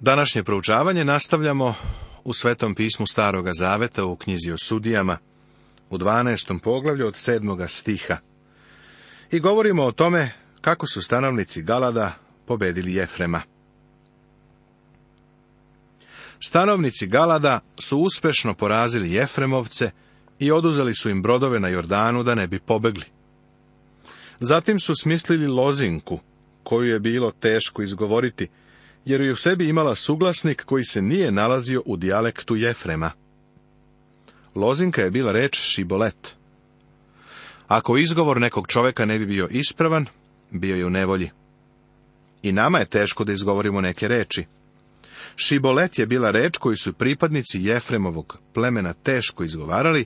Današnje proučavanje nastavljamo u Svetom pismu Staroga Zaveta u knjizi o sudijama, u 12. poglavlju od 7. stiha. I govorimo o tome kako su stanovnici Galada pobedili Jefrema. Stanovnici Galada su uspešno porazili Jefremovce i oduzeli su im brodove na Jordanu da ne bi pobegli. Zatim su smislili lozinku, koju je bilo teško izgovoriti, jer je u sebi imala suglasnik koji se nije nalazio u dijalektu Jefrema. Lozinka je bila reč šibolet. Ako izgovor nekog čoveka ne bi bio ispravan, bio je u nevolji. I nama je teško da izgovorimo neke reči. Šibolet je bila reč koju su pripadnici Jefremovog plemena teško izgovarali,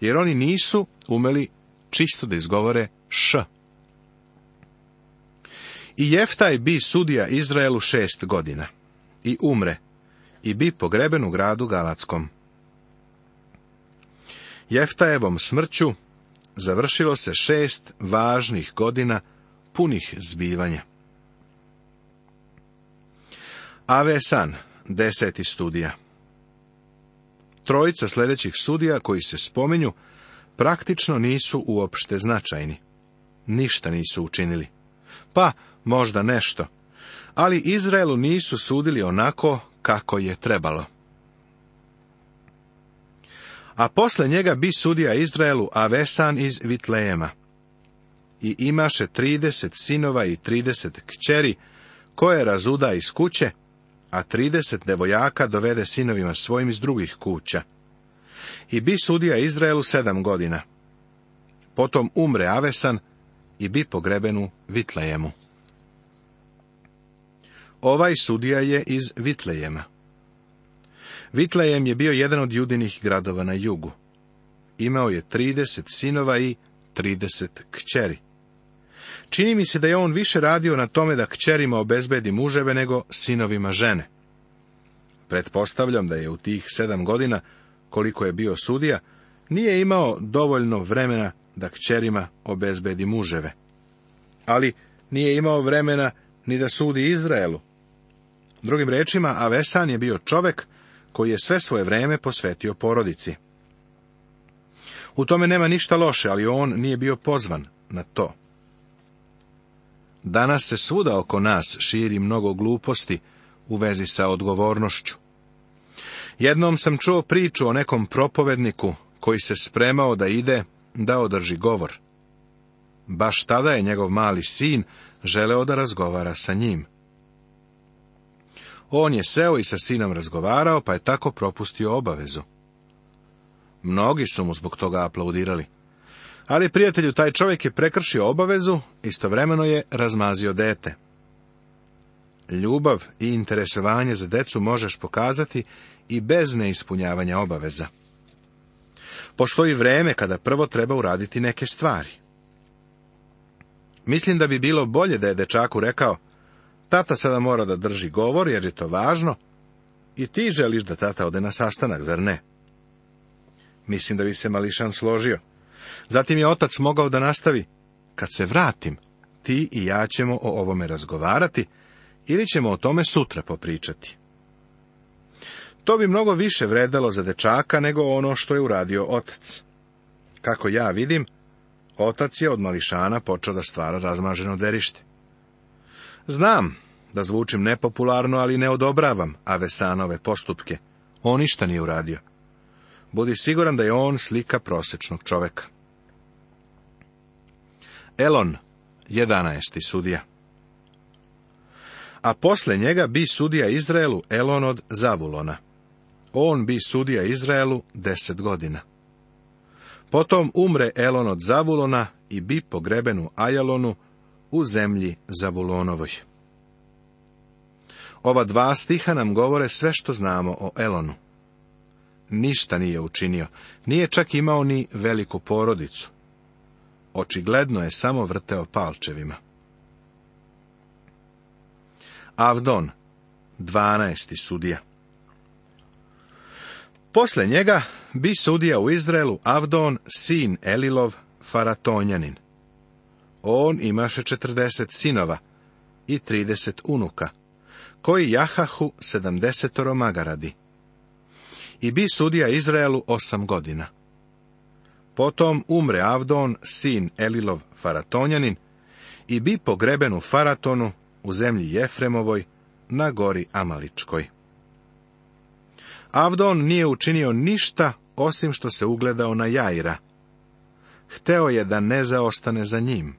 jer oni nisu umeli čisto da izgovore š. I Jeftaj bi sudija Izraelu šest godina i umre i bi pogreben u gradu Galackom. Jeftajevom smrću završilo se šest važnih godina punih zbivanja. Avesan, deseti studija Trojica sljedećih sudija koji se spominju praktično nisu uopšte značajni. Ništa nisu učinili. Pa, možda nešto. Ali Izraelu nisu sudili onako kako je trebalo. A posle njega bi sudija Izraelu Avesan iz Vitlejema. I imaše trideset sinova i trideset kćeri, koje razuda iz kuće, a trideset devojaka dovede sinovima svojim iz drugih kuća. I bi sudija Izraelu sedam godina. Potom umre Avesan i bi pogrebenu Vitlejemu. Ovaj sudija je iz Vitlejema. Vitlejem je bio jedan od judinih gradova na jugu. Imao je 30 sinova i 30 kćeri. Čini mi se da je on više radio na tome da kćerima obezbedi muževe nego sinovima žene. Pretpostavljam da je u tih sedam godina, koliko je bio sudija, nije imao dovoljno vremena da kćerima obezbedi muževe. Ali nije imao vremena ni da sudi Izraelu, Drugim rečima, Avesan je bio čovek koji je sve svoje vreme posvetio porodici. U tome nema ništa loše, ali on nije bio pozvan na to. Danas se svuda oko nas širi mnogo gluposti u vezi sa odgovornošću. Jednom sam čuo priču o nekom propovedniku koji se spremao da ide da održi govor. Baš tada je njegov mali sin želeo da razgovara sa njim. On je seo i sa sinom razgovarao, pa je tako propustio obavezu. Mnogi su mu zbog toga aplaudirali. Ali prijatelju, taj čovjek je prekršio obavezu, istovremeno je razmazio dete. Ljubav i interesovanje za decu možeš pokazati i bez neispunjavanja obaveza. Postoji vreme kada prvo treba uraditi neke stvari. Mislim da bi bilo bolje da je dečaku rekao, Tata sada mora da drži govor, jer je to važno. I ti želiš da tata ode na sastanak, zar ne? Mislim da bi se Mališan složio. Zatim je otac mogao da nastavi. Kad se vratim, ti i ja ćemo o ovome razgovarati ili ćemo o tome sutra popričati. To bi mnogo više vredalo za dečaka nego ono što je uradio otac. Kako ja vidim, otac je od mališana počeo da stvara razmaženo derište. Znam da zvučim nepopularno, ali ne odobravam Avesanove postupke. On ništa nije uradio. Budi siguran da je on slika prosječnog čoveka. Elon, 11. sudija a posle njega bi sudija Izraelu Elon od Zavulona. On bi sudija Izraelu deset godina. Potom umre Elon od Zavulona i bi pogreben u Ajalonu u zemlji Zavulonovoj. Ova dva stiha nam govore sve što znamo o Elonu. Ništa nije učinio, nije čak imao ni veliku porodicu. Očigledno je samo vrteo palčevima. Avdon, 12. sudija Posle njega bi sudija u Izraelu Avdon, sin Elilov, faratonjanin on imaše četrdeset sinova i trideset unuka, koji jahahu sedamdesetoro magaradi. I bi sudija Izraelu osam godina. Potom umre Avdon, sin Elilov Faratonjanin, i bi pogreben u Faratonu, u zemlji Jefremovoj, na gori Amaličkoj. Avdon nije učinio ništa osim što se ugledao na Jaira. Hteo je da ne zaostane za njim.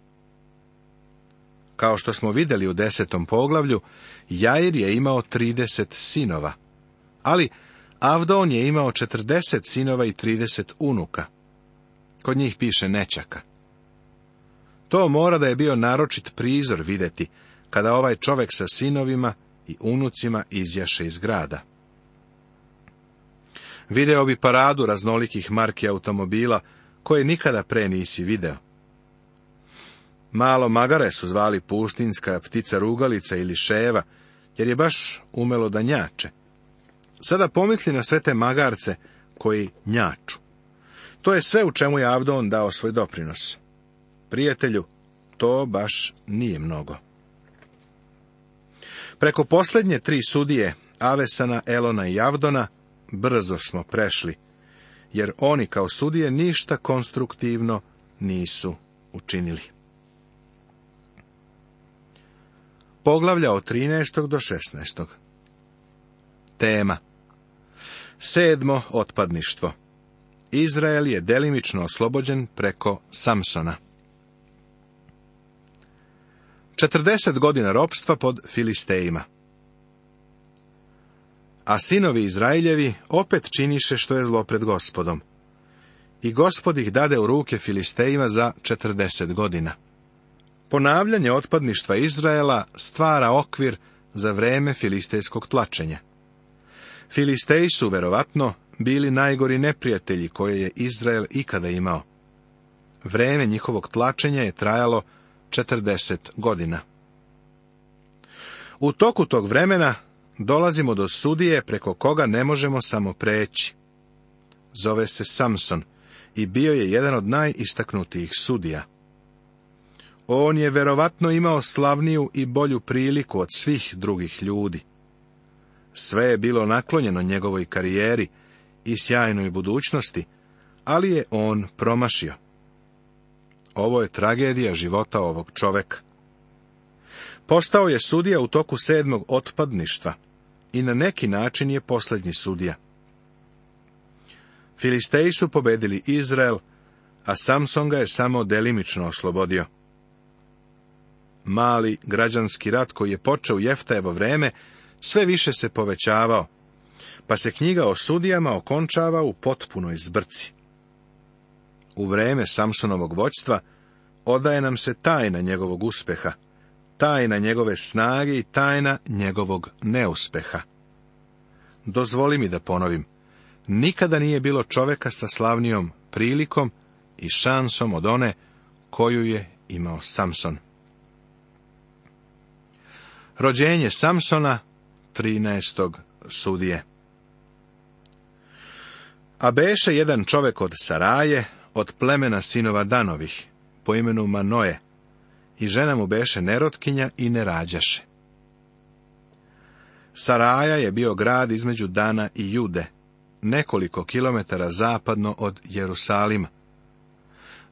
Kao što smo vidjeli u desetom poglavlju, Jair je imao 30 sinova, ali Avdon je imao 40 sinova i 30 unuka. Kod njih piše nečaka. To mora da je bio naročit prizor vidjeti, kada ovaj čovjek sa sinovima i unucima izjaše iz grada. Video bi paradu raznolikih marki automobila, koje nikada pre nisi video. Malo magare su zvali pustinska, ptica rugalica ili ševa, jer je baš umelo da njače. Sada pomisli na sve te magarce koji njaču. To je sve u čemu je Avdon dao svoj doprinos. Prijatelju, to baš nije mnogo. Preko posljednje tri sudije, Avesana, Elona i Avdona, brzo smo prešli, jer oni kao sudije ništa konstruktivno nisu učinili. poglavlja od 13. do 16. Tema Sedmo otpadništvo Izrael je delimično oslobođen preko Samsona. 40 godina ropstva pod Filistejima. A sinovi Izraeljevi opet činiše što je zlo pred gospodom. I gospod ih dade u ruke Filistejima za 40 godina. Ponavljanje otpadništva Izraela stvara okvir za vreme filistejskog tlačenja. Filisteji su, verovatno, bili najgori neprijatelji koje je Izrael ikada imao. Vreme njihovog tlačenja je trajalo 40 godina. U toku tog vremena dolazimo do sudije preko koga ne možemo samo preći. Zove se Samson i bio je jedan od najistaknutijih sudija. On je verovatno imao slavniju i bolju priliku od svih drugih ljudi. Sve je bilo naklonjeno njegovoj karijeri i sjajnoj budućnosti, ali je on promašio. Ovo je tragedija života ovog čoveka. Postao je sudija u toku sedmog otpadništva i na neki način je posljednji sudija. Filisteji su pobedili Izrael, a Samson ga je samo delimično oslobodio mali građanski rat koji je počeo Jeftajevo vreme, sve više se povećavao, pa se knjiga o sudijama okončava u potpunoj zbrci. U vreme Samsonovog voćstva odaje nam se tajna njegovog uspeha, tajna njegove snage i tajna njegovog neuspeha. Dozvoli mi da ponovim, nikada nije bilo čoveka sa slavnijom prilikom i šansom od one koju je imao Samson. Rođenje Samsona, 13. sudije. A beše jedan čovek od Saraje, od plemena sinova Danovih, po imenu Manoje, i žena mu beše nerotkinja i ne rađaše. Saraja je bio grad između Dana i Jude, nekoliko kilometara zapadno od Jerusalima.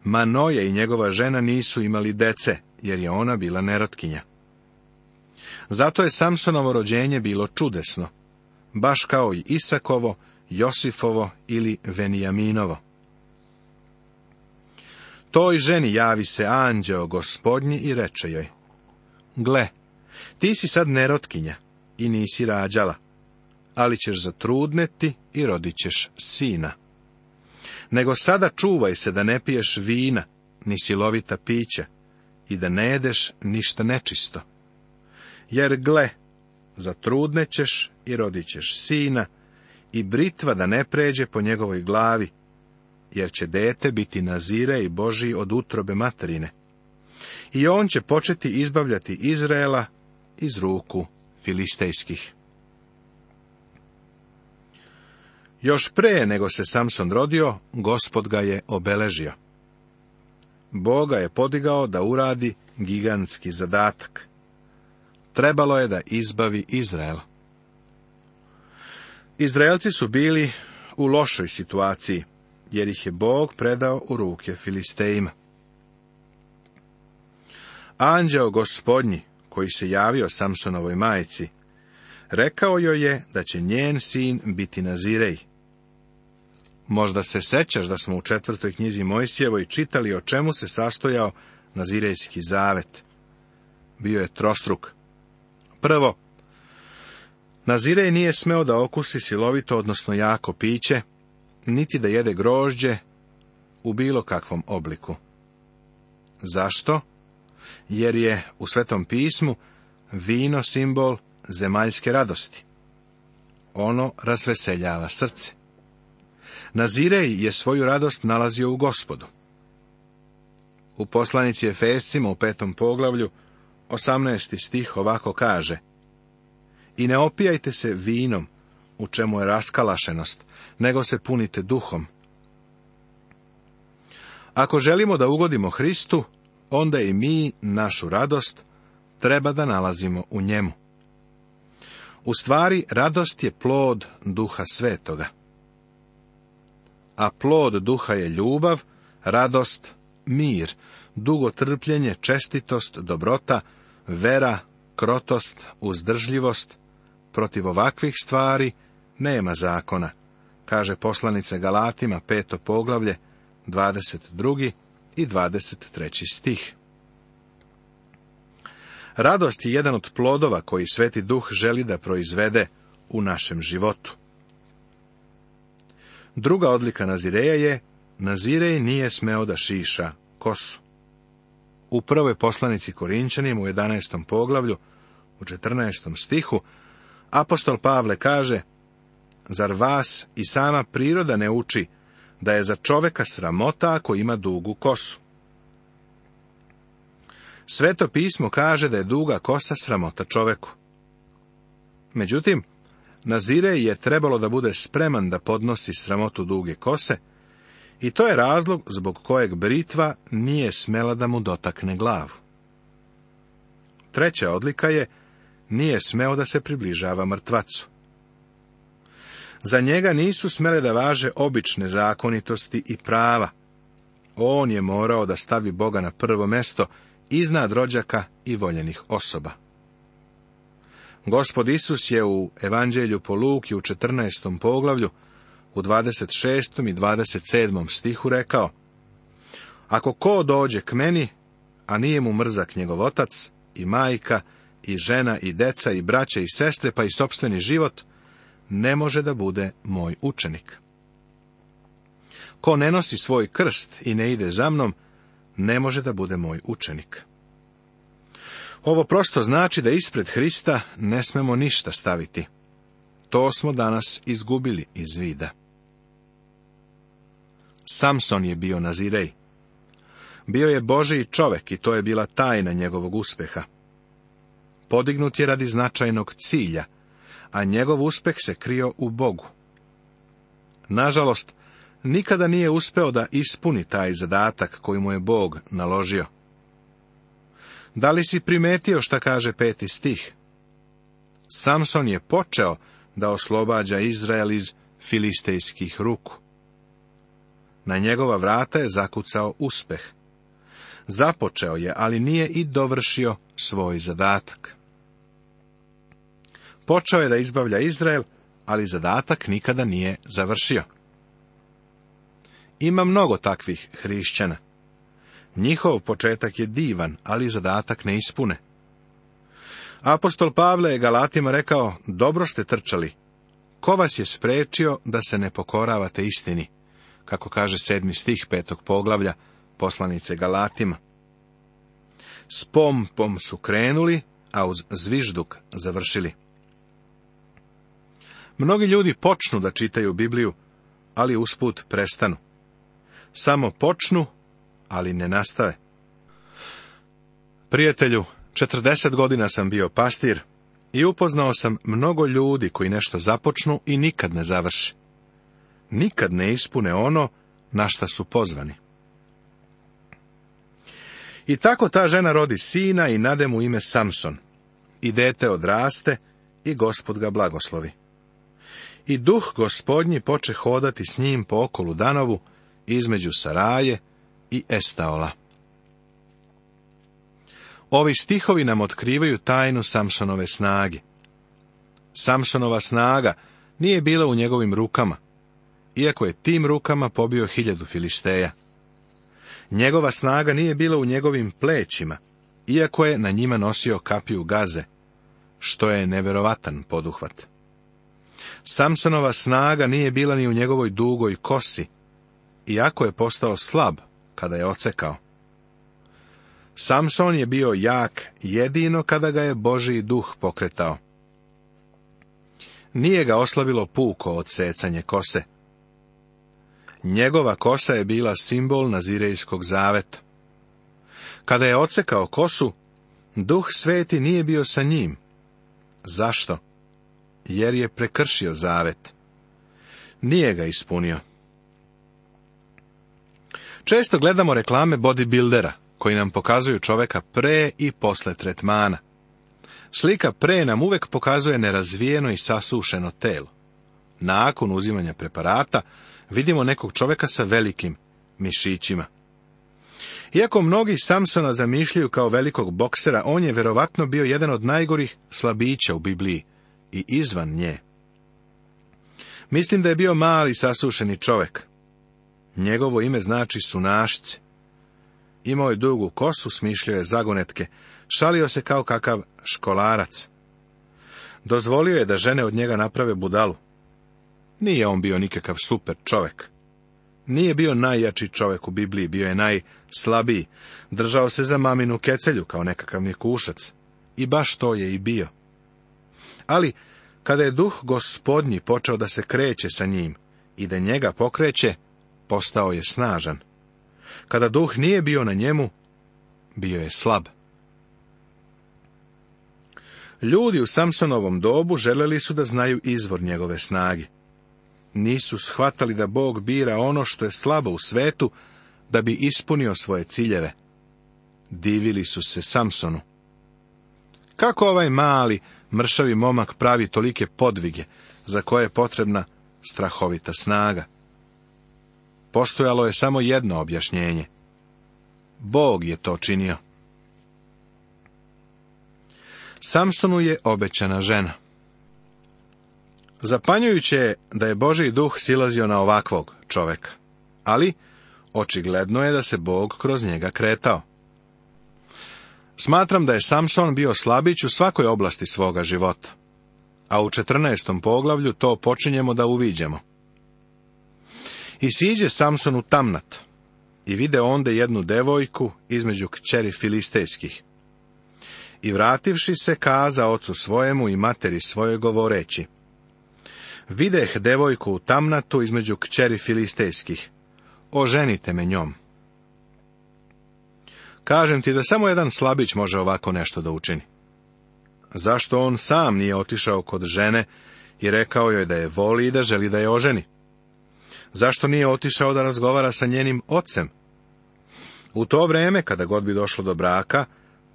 Manoje i njegova žena nisu imali dece, jer je ona bila nerotkinja. Zato je Samsonovo rođenje bilo čudesno, baš kao i Isakovo, Josifovo ili Venijaminovo. Toj ženi javi se anđeo gospodnji i reče joj, Gle, ti si sad nerotkinja i nisi rađala, ali ćeš zatrudneti i rodit ćeš sina. Nego sada čuvaj se da ne piješ vina, ni silovita pića, i da ne jedeš ništa nečisto jer gle, ćeš i rodit ćeš sina, i britva da ne pređe po njegovoj glavi, jer će dete biti nazire i Božiji od utrobe materine. I on će početi izbavljati Izraela iz ruku filistejskih. Još pre nego se Samson rodio, gospod ga je obeležio. Boga je podigao da uradi gigantski zadatak trebalo je da izbavi Izrael. Izraelci su bili u lošoj situaciji, jer ih je Bog predao u ruke Filistejima. Anđeo gospodnji, koji se javio Samsonovoj majici, rekao joj je da će njen sin biti Nazirej. Možda se sećaš da smo u četvrtoj knjizi Mojsijevoj čitali o čemu se sastojao Nazirejski zavet. Bio je trostruk. Prvo, Nazirej nije smeo da okusi silovito, odnosno jako piće, niti da jede grožđe u bilo kakvom obliku. Zašto? Jer je u Svetom pismu vino simbol zemaljske radosti. Ono razveseljava srce. Nazirej je svoju radost nalazio u gospodu. U poslanici Efescima u petom poglavlju 18. stih ovako kaže I ne opijajte se vinom, u čemu je raskalašenost, nego se punite duhom. Ako želimo da ugodimo Hristu, onda i mi našu radost treba da nalazimo u njemu. U stvari, radost je plod duha svetoga. A plod duha je ljubav, radost, mir, dugo trpljenje, čestitost, dobrota, vera, krotost, uzdržljivost. Protiv ovakvih stvari nema zakona, kaže poslanice Galatima, peto poglavlje, 22. i 23. stih. Radost je jedan od plodova koji Sveti Duh želi da proizvede u našem životu. Druga odlika Nazireja je, Nazirej nije smeo da šiša kosu u prvoj poslanici Korinčanim u 11. poglavlju, u 14. stihu, apostol Pavle kaže, Zar vas i sama priroda ne uči da je za čoveka sramota ako ima dugu kosu? Sveto pismo kaže da je duga kosa sramota čoveku. Međutim, Nazire je trebalo da bude spreman da podnosi sramotu duge kose, i to je razlog zbog kojeg britva nije smela da mu dotakne glavu. Treća odlika je, nije smeo da se približava mrtvacu. Za njega nisu smele da važe obične zakonitosti i prava. On je morao da stavi Boga na prvo mesto, iznad rođaka i voljenih osoba. Gospod Isus je u Evanđelju po Luki u 14. poglavlju u 26. i 27. stihu rekao Ako ko dođe k meni, a nije mu mrzak njegov otac i majka i žena i deca i braće i sestre pa i sobstveni život, ne može da bude moj učenik. Ko ne nosi svoj krst i ne ide za mnom, ne može da bude moj učenik. Ovo prosto znači da ispred Hrista ne smemo ništa staviti. To smo danas izgubili iz vida. Samson je bio nazirej. Bio je Božiji čovek i to je bila tajna njegovog uspeha. Podignut je radi značajnog cilja, a njegov uspeh se krio u Bogu. Nažalost, nikada nije uspeo da ispuni taj zadatak koji mu je Bog naložio. Da li si primetio šta kaže peti stih? Samson je počeo da oslobađa Izrael iz filistejskih ruku. Na njegova vrata je zakucao uspeh. Započeo je, ali nije i dovršio svoj zadatak. Počeo je da izbavlja Izrael, ali zadatak nikada nije završio. Ima mnogo takvih hrišćana. Njihov početak je divan, ali zadatak ne ispune. Apostol Pavle je Galatima rekao, dobro ste trčali. Ko vas je sprečio da se ne pokoravate istini? kako kaže sedmi stih petog poglavlja poslanice Galatima. S pompom su krenuli, a uz zvižduk završili. Mnogi ljudi počnu da čitaju Bibliju, ali usput prestanu. Samo počnu, ali ne nastave. Prijatelju, 40 godina sam bio pastir i upoznao sam mnogo ljudi koji nešto započnu i nikad ne završi nikad ne ispune ono na šta su pozvani. I tako ta žena rodi sina i nade mu ime Samson. I dete odraste i gospod ga blagoslovi. I duh gospodnji poče hodati s njim po okolu danovu između Saraje i Estaola. Ovi stihovi nam otkrivaju tajnu Samsonove snage. Samsonova snaga nije bila u njegovim rukama, iako je tim rukama pobio hiljadu filisteja. Njegova snaga nije bila u njegovim plećima, iako je na njima nosio kapiju gaze, što je neverovatan poduhvat. Samsonova snaga nije bila ni u njegovoj dugoj kosi, iako je postao slab kada je ocekao. Samson je bio jak jedino kada ga je Boži duh pokretao. Nije ga oslavilo puko odsecanje kose, Njegova kosa je bila simbol nazirejskog zaveta. Kada je ocekao kosu, duh sveti nije bio sa njim. Zašto? Jer je prekršio zavet. Nije ga ispunio. Često gledamo reklame bodybuildera, koji nam pokazuju čoveka pre i posle tretmana. Slika pre nam uvek pokazuje nerazvijeno i sasušeno telo nakon uzimanja preparata vidimo nekog čoveka sa velikim mišićima. Iako mnogi Samsona zamišljaju kao velikog boksera, on je verovatno bio jedan od najgorih slabića u Bibliji i izvan nje. Mislim da je bio mali sasušeni čovek. Njegovo ime znači sunašce. Imao je dugu kosu, smišljao je zagonetke, šalio se kao kakav školarac. Dozvolio je da žene od njega naprave budalu. Nije on bio nikakav super čovek. Nije bio najjači čovek u Bibliji, bio je najslabiji. Držao se za maminu kecelju kao nekakav kušac. I baš to je i bio. Ali, kada je duh gospodnji počeo da se kreće sa njim i da njega pokreće, postao je snažan. Kada duh nije bio na njemu, bio je slab. Ljudi u Samsonovom dobu želeli su da znaju izvor njegove snage nisu shvatali da Bog bira ono što je slabo u svetu, da bi ispunio svoje ciljeve. Divili su se Samsonu. Kako ovaj mali, mršavi momak pravi tolike podvige, za koje je potrebna strahovita snaga? Postojalo je samo jedno objašnjenje. Bog je to činio. Samsonu je obećana žena. Zapanjujuće je da je Boži duh silazio na ovakvog čoveka, ali očigledno je da se Bog kroz njega kretao. Smatram da je Samson bio slabić u svakoj oblasti svoga života, a u 14. poglavlju to počinjemo da uviđemo. I siđe Samson u tamnat i vide onda jednu devojku između kćeri filistejskih. I vrativši se kaza ocu svojemu i materi svoje govoreći, videh devojku u tamnatu između kćeri filistejskih. Oženite me njom. Kažem ti da samo jedan slabić može ovako nešto da učini. Zašto on sam nije otišao kod žene i rekao joj da je voli i da želi da je oženi? Zašto nije otišao da razgovara sa njenim ocem? U to vreme, kada god bi došlo do braka,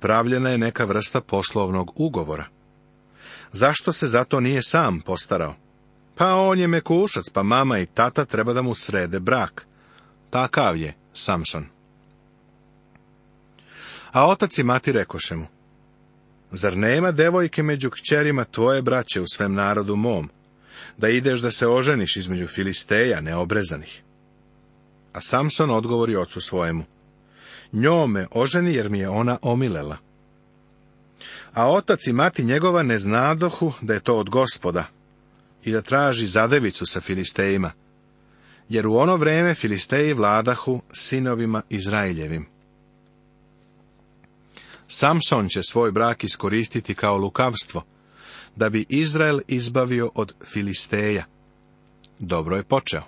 pravljena je neka vrsta poslovnog ugovora. Zašto se zato nije sam postarao? Pa on je mekušac, pa mama i tata treba da mu srede brak. Takav je, Samson. A otac i mati rekoše mu, Zar nema devojke među kćerima tvoje braće u svem narodu mom, da ideš da se oženiš između Filisteja neobrezanih? A Samson odgovori ocu svojemu, Njome oženi jer mi je ona omilela. A otac i mati njegova ne znadohu da je to od gospoda, i da traži zadevicu sa Filistejima, jer u ono vrijeme Filisteji vladahu sinovima Izraeljevim. Samson će svoj brak iskoristiti kao lukavstvo, da bi Izrael izbavio od Filisteja. Dobro je počeo.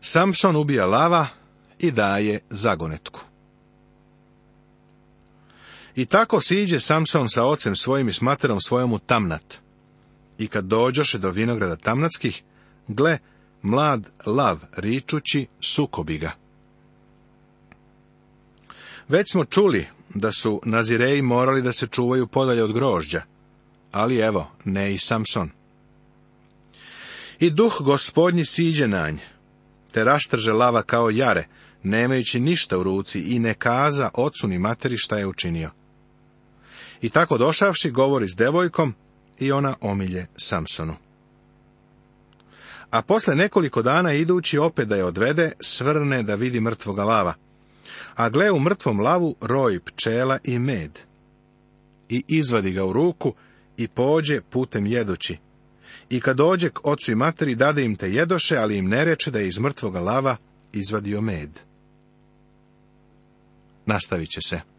Samson ubija lava i daje zagonetku. I tako siđe Samson sa ocem svojim i smaterom svojom u tamnat. I kad dođoše do vinograda tamnatskih, gle, mlad lav ričući sukobi ga. Već smo čuli da su nazireji morali da se čuvaju podalje od grožđa, ali evo, ne i Samson. I duh gospodnji siđe na nj, te raštrže lava kao jare, nemajući ništa u ruci i ne kaza ocu ni materi šta je učinio. I tako došavši govori s devojkom, i ona omilje Samsonu. A posle nekoliko dana idući opet da je odvede, svrne da vidi mrtvoga lava. A gle u mrtvom lavu roj pčela i med. I izvadi ga u ruku i pođe putem jedući. I kad dođe k ocu i materi, dade im te jedoše, ali im ne reče da je iz mrtvoga lava izvadio med. Nastavit će se.